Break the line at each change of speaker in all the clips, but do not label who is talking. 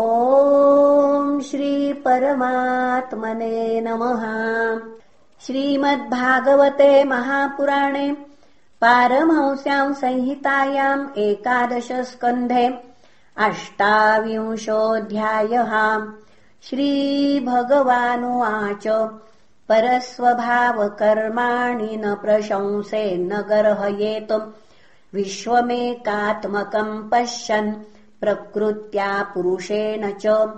ॐ श्रीपरमात्मने नमः। श्रीमद्भागवते महापुराणे पारमहंस्याम् संहितायाम् एकादशस्कन्धे अष्टाविंशोऽध्यायः। श्रीभगवानुवाच परस्वभावकर्माणि न प्रशंसे न गर्हयेत् विश्वमेकात्मकम् पश्यन् प्रकृत्या पुरुषेण च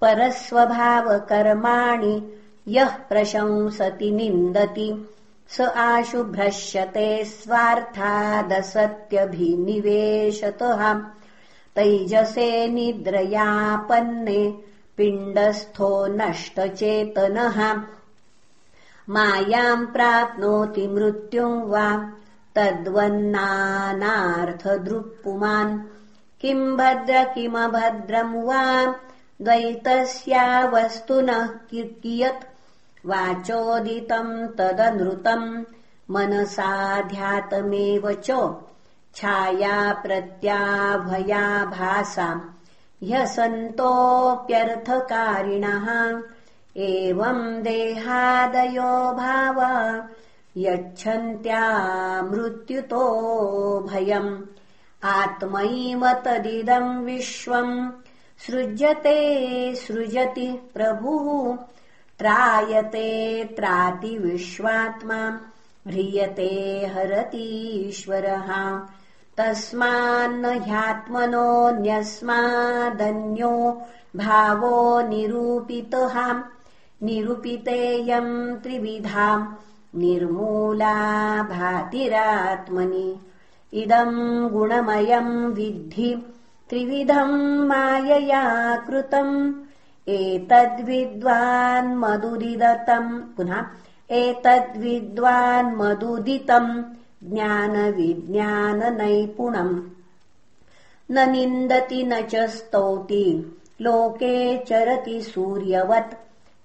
परस्वभावकर्माणि यः प्रशंसति निन्दति। स आशुभ्रश्यते स्वार्थादसत्यभिनिवेशतः। तैजसे निद्रयापन्ने पिण्डस्थो नष्टचेतनः। मायाम् प्राप्नोति मृत्युम् वा तद्वन्नानार्थदृक्पुमान् किम् भद्र किमभद्रम् वा? द्वैतस्यावस्तुनः कियत्? वाचोदितम् तदनृतम् मनसाध्यातमेव च छाया प्रत्याभयाभासा ह्यसन्तोऽप्यर्थकारिणः। एवम् देहादयो भावा। यच्छन्त्या मृत्युतो भयम् आत्मैव तदिदम् विश्वम् सृज्यते सृजति प्रभुः। त्रायते त्राति विश्वात्मा। ह्रियते हरतीश्वरः तस्मान्न ह्यात्मनोऽन्यस्मादन्यो भावो निरूपितः। निरूपितेयम् त्रिविधाम् निर्मूला भातिरात्मनि इदम् गुणमयम् विद्धि त्रिविधम् मायया कृतम्। एतद्विद्वान्मदुदिदतम् पुनः एतद्विद्वान्मदुदितम् ज्ञानविज्ञाननैपुणम्। न निन्दति न च स्तौति लोके चरति सूर्यवत्।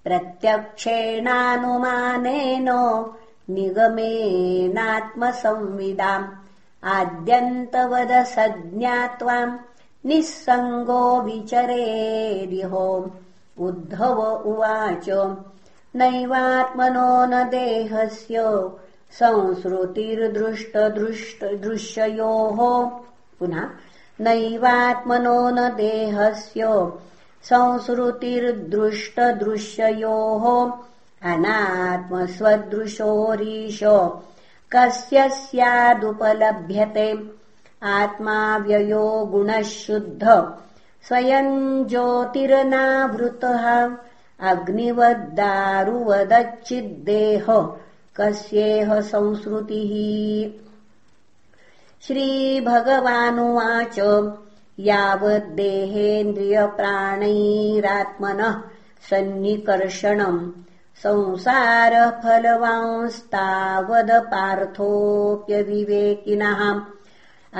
प्रत्यक्षेणानुमानेन निगमेनात्मसंविदाम् आद्यन्तवदसज्ञात्वाम् निःसङ्गो विचरेदिहो उद्धव उवाच नैवात्मनो न देहस्य संसृतिर्दृष्टदृष्टदृश्ययोः पुनः नैवात्मनो न देहस्य संसृतिर्दृष्टदृश्ययोः अनात्मस्वदृशोरीश कस्य स्यादुपलभ्यते। आत्माव्ययो गुणः शुद्ध स्वयम् ज्योतिर्नावृतः। अग्निवद्दारुवदच्चिद्देह। कस्येह संसृतिः। श्रीभगवानुवाच। यावद्देहेन्द्रियप्राणैरात्मनः सन्निकर्षणम् संसारः फलवांस्तावदपार्थोऽप्यविवेकिनः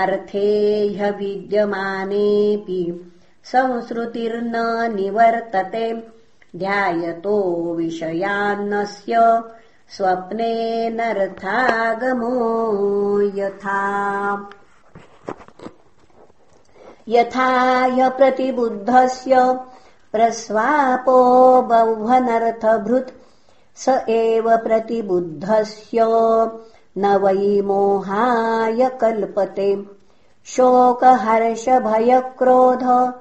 अर्थे ह्यविद्यमानेऽपि संसृतिर्न निवर्तते। ध्यायतो विषयान्नस्य स्वप्नेनर्थागमो यथा। यथा ह्यप्रतिबुद्धस्य प्रस्वापो बह्वनर्थभृत् स एव प्रतिबुद्धस्य। न वै मोहाय कल्पते। शोकहर्षभयक्रोध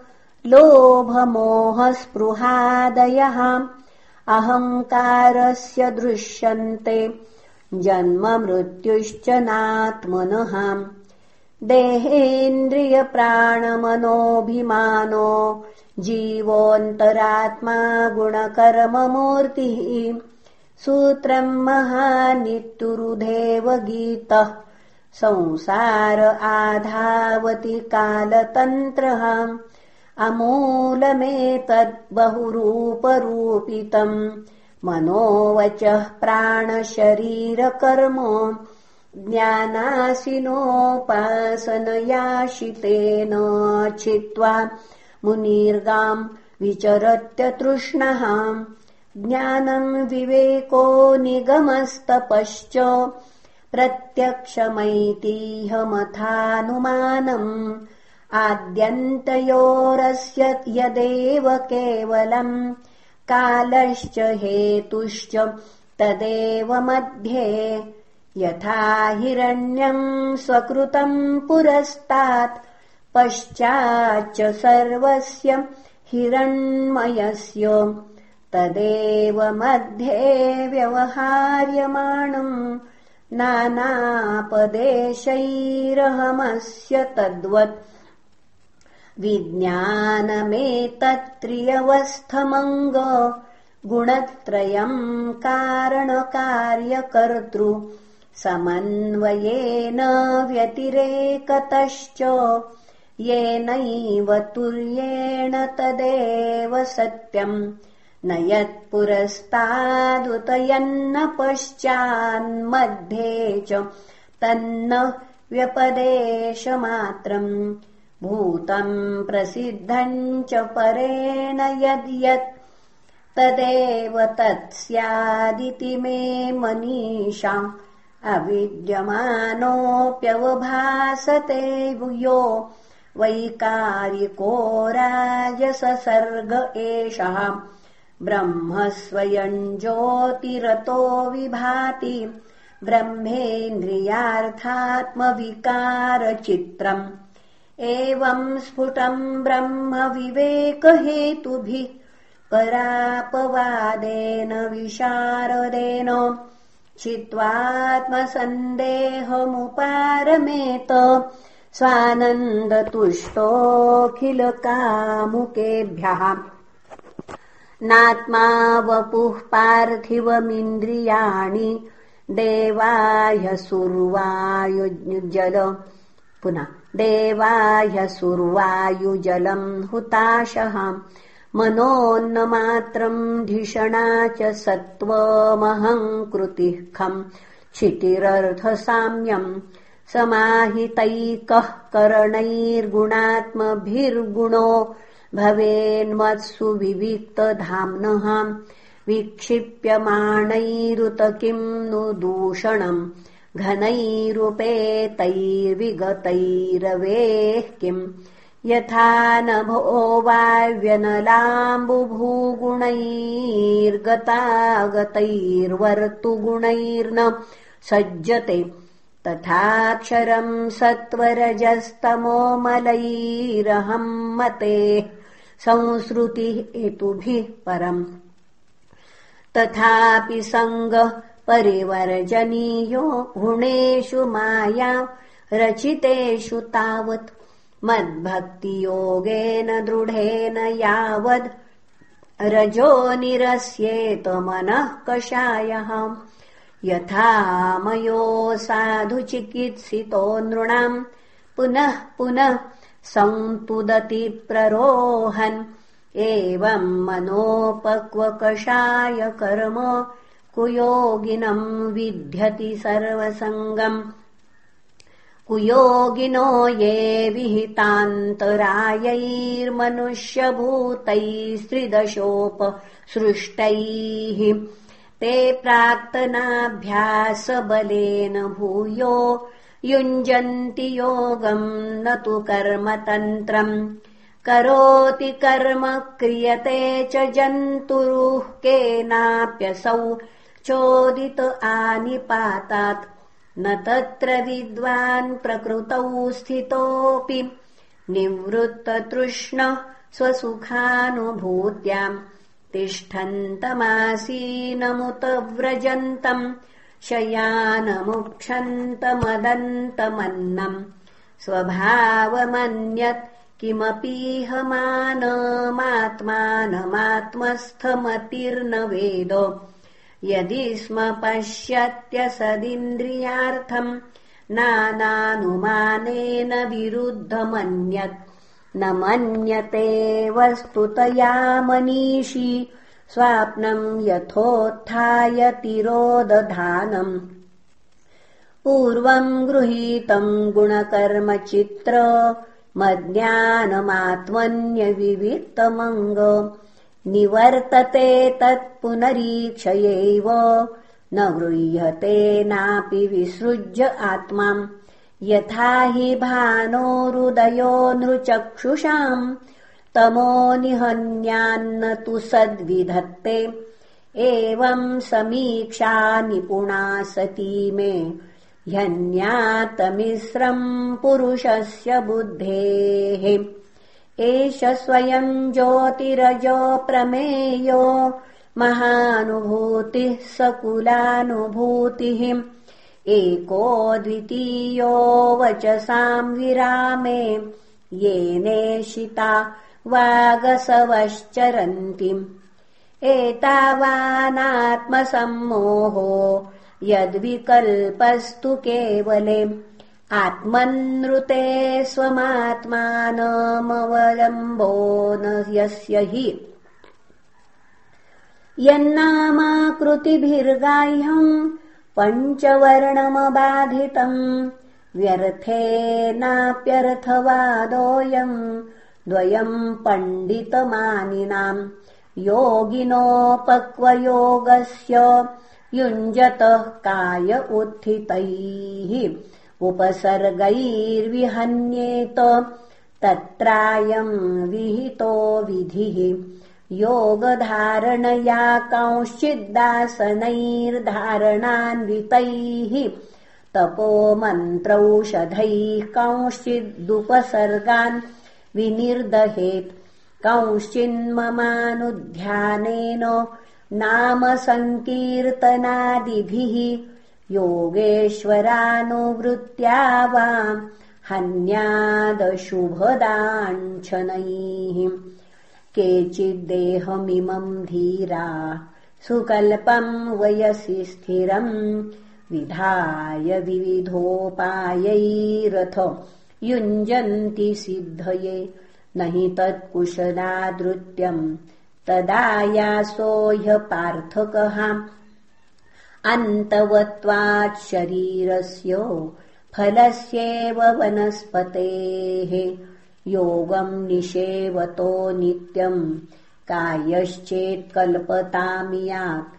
लोभमोहस्पृहादयः। अहङ्कारस्य दृश्यन्ते जन्ममृत्युश्च नात्मनः। देहेन्द्रियप्राणमनोऽभिमानो जीवोऽन्तरात्मा गुणकर्ममूर्तिः सूत्रम् महानित्युरुधेव गीतः संसार आधावति कालतन्त्रः। अमूलमेतद्बहुरूपरूपितम् मनोवचः प्राणशरीरकर्म। ज्ञानासिनोपासनयाशितेन छित्त्वा मुनीर्गाम् विचरत्यतृष्णः ज्ञानम् विवेको निगमस्तपश्च प्रत्यक्षमैतीहमथानुमानम् आद्यन्तयोरस्य यदेव केवलम् कालश्च हेतुश्च तदेव मध्ये यथा हिरण्यम् स्वकृतम् पुरस्तात् पश्चाच्च सर्वस्य हिरण्मयस्य तदेव मध्ये व्यवहार्यमाणम् नानापदेशैरहमस्य तद्वत् विज्ञानमेतत्त्रियवस्थमङ्ग गुणत्रयम् कारणकार्यकर्तृ समन्वयेन व्यतिरेकतश्च येनैव तुर्येण तदेव सत्यम् न यत्पुरस्तादुतयन्न पश्चान्मध्ये च तन्न व्यपदेशमात्रम् भूतम् प्रसिद्धम् च परेण यद्यत् तदेव तत्स्यादिति मे मनीषा अविद्यमानोऽप्यवभासते यो वैकारिको राजससर्ग एषः ब्रह्म स्वयम् ज्योतिरतो विभाति ब्रह्मेन्द्रियार्थात्मविकारचित्रम्। एवम् स्फुटम् ब्रह्म विवेकहेतुभिः परापवादेन विशारदेन चित्वात्मसन्देहमुपारमेत स्वानन्दतुष्टोऽखिलकामुकेभ्यः नात्मा वपुः पार्थिवमिन्द्रियाणि देवायसुर्वायुजल पुनः देवाह्यसुर्वायुजलम् हुताशः। मनोन्नमात्रम् धिषणा च सत्त्वमहङ्कृतिः खम् क्षितिरर्थसाम्यम् समाहितैकः करणैर्गुणात्मभिर्गुणो भवेन्मत्सु विविक्तधाम्नः विक्षिप्यमाणैरुत किम् नु दूषणम् घनैरुपेतैर्विगतैरवेः किम्। यथा नभो वाव्यनलाम्बुभूगुणैर्गतागतैर्वर्तुगुणैर्न सज्जते। तथाक्षरम् सत्वरजस्तमोमलैरहम् मते संसृतिः हेतुभिः परम्। तथापि सङ्गः परिवर्जनीयो गुणेषु माया रचितेषु तावत्। मद्भक्तियोगेन दृढेन यावद् रजो निरस्येत मनः कषायः। यथा मयो साधु चिकित्सितो नृणाम्। पुनः पुनः सन्तुदति प्ररोहन्। एवम् मनोपक्वकषाय कर्म कुयोगिनम् विध्यति सर्वसङ्गम्। कुयोगिनो ये विहितान्तरायैर्मनुष्यभूतैस्त्रिदशोपसृष्टैः ते प्राक्तनाभ्यासबलेन भूयो युञ्जन्ति योगम् न तु कर्मतन्त्रम्। करोति कर्म क्रियते च जन्तुरुः केनाप्यसौ। चोदित आनिपातात् न तत्र विद्वान् प्रकृतौ स्थितोऽपि। निवृत्ततृष्ण स्वसुखानुभूत्याम्। तिष्ठन्तमासीनमुत व्रजन्तम् शयानमुक्षन्तमदन्तमन्नम् स्वभावमन्यत् किमपीह मानमात्मानमात्मस्थमतिर्न वेद यदि स्म पश्यत्यसदिन्द्रियार्थम् नानानुमानेन विरुद्धमन्यत्। न मन्यते वस्तुतया मनीषी स्वाप्नम् यथोत्थाय तिरोदधानम् पूर्वम् गृहीतम् गुणकर्मचित्र मज्ञानमात्मन्यविविक्तमङ्ग निवर्तते तत्पुनरीक्षयैव न गृह्यते नापि विसृज्य आत्माम्। यथा हि भानोरुदयो नृचक्षुषाम् तमो निहन्यान्न तु सद्विधत्ते। एवम् समीक्षा निपुणा सती मे। ह्यन्यातमिस्रम् पुरुषस्य बुद्धेः। एष स्वयम् ज्योतिरजो प्रमेयो। महानुभूतिः सकुलानुभूतिः। एको द्वितीयो वचसाम् विरामे। येनेशिता वागसवश्चरन्ति एतावानात्मसम्मोहो यद्विकल्पस्तु केवले आत्मन्नृते स्वमात्मानमवलम्बो न यस्य हि। यन्नामाकृतिभिर्गाह्यम् पञ्चवर्णमबाधितम्। व्यर्थेनाप्यर्थवादोऽयम् द्वयम् पण्डितमानिनाम्। योगिनोपक्वयोगस्य युञ्जतः काय उत्थितैः उपसर्गैर्विहन्येत तत्रायम् विहितो विधिः। योगधारणया कंश्चिद्दासनैर्धारणान्वितैः तपो मन्त्रौषधैः कंश्चिदुपसर्गान् विनिर्दहेत्। कंश्चिन्ममानुध्यानेन नाम सङ्कीर्तनादिभिः योगेश्वरानुवृत्त्या वा हन्यादशुभदाञ्छनैः। केचिद्देहमिमम् धीरा सुकल्पम् वयसि स्थिरम् विधाय विविधोपायैरथ युञ्जन्ति सिद्धये। न हि तत्कुशलादृत्यम् तदायासो ह्यपार्थकः अन्तवत्वात् शरीरस्य फलस्येव वनस्पतेः। योगम् निषेवतो नित्यम्। कायश्चेत्कल्पतामियात्।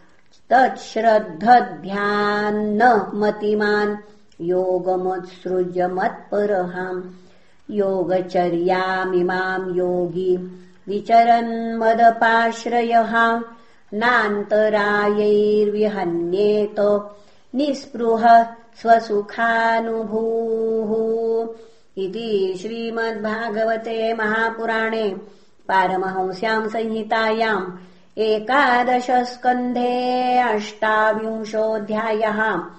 तच्छ्रद्धध्यान्न मतिमान् योगमुत्सृज्य मत्परहाम् योगचर्यामिमाम् योगी। विचरन्मदपाश्रयः। नान्तरायैर्विहन्येत। निःस्पृह स्वसुखानुभूः। इति श्रीमद्भागवते महापुराणे पारमहंस्याम् संहितायाम् एकादशस्कन्धे अष्टाविंशोऽध्यायः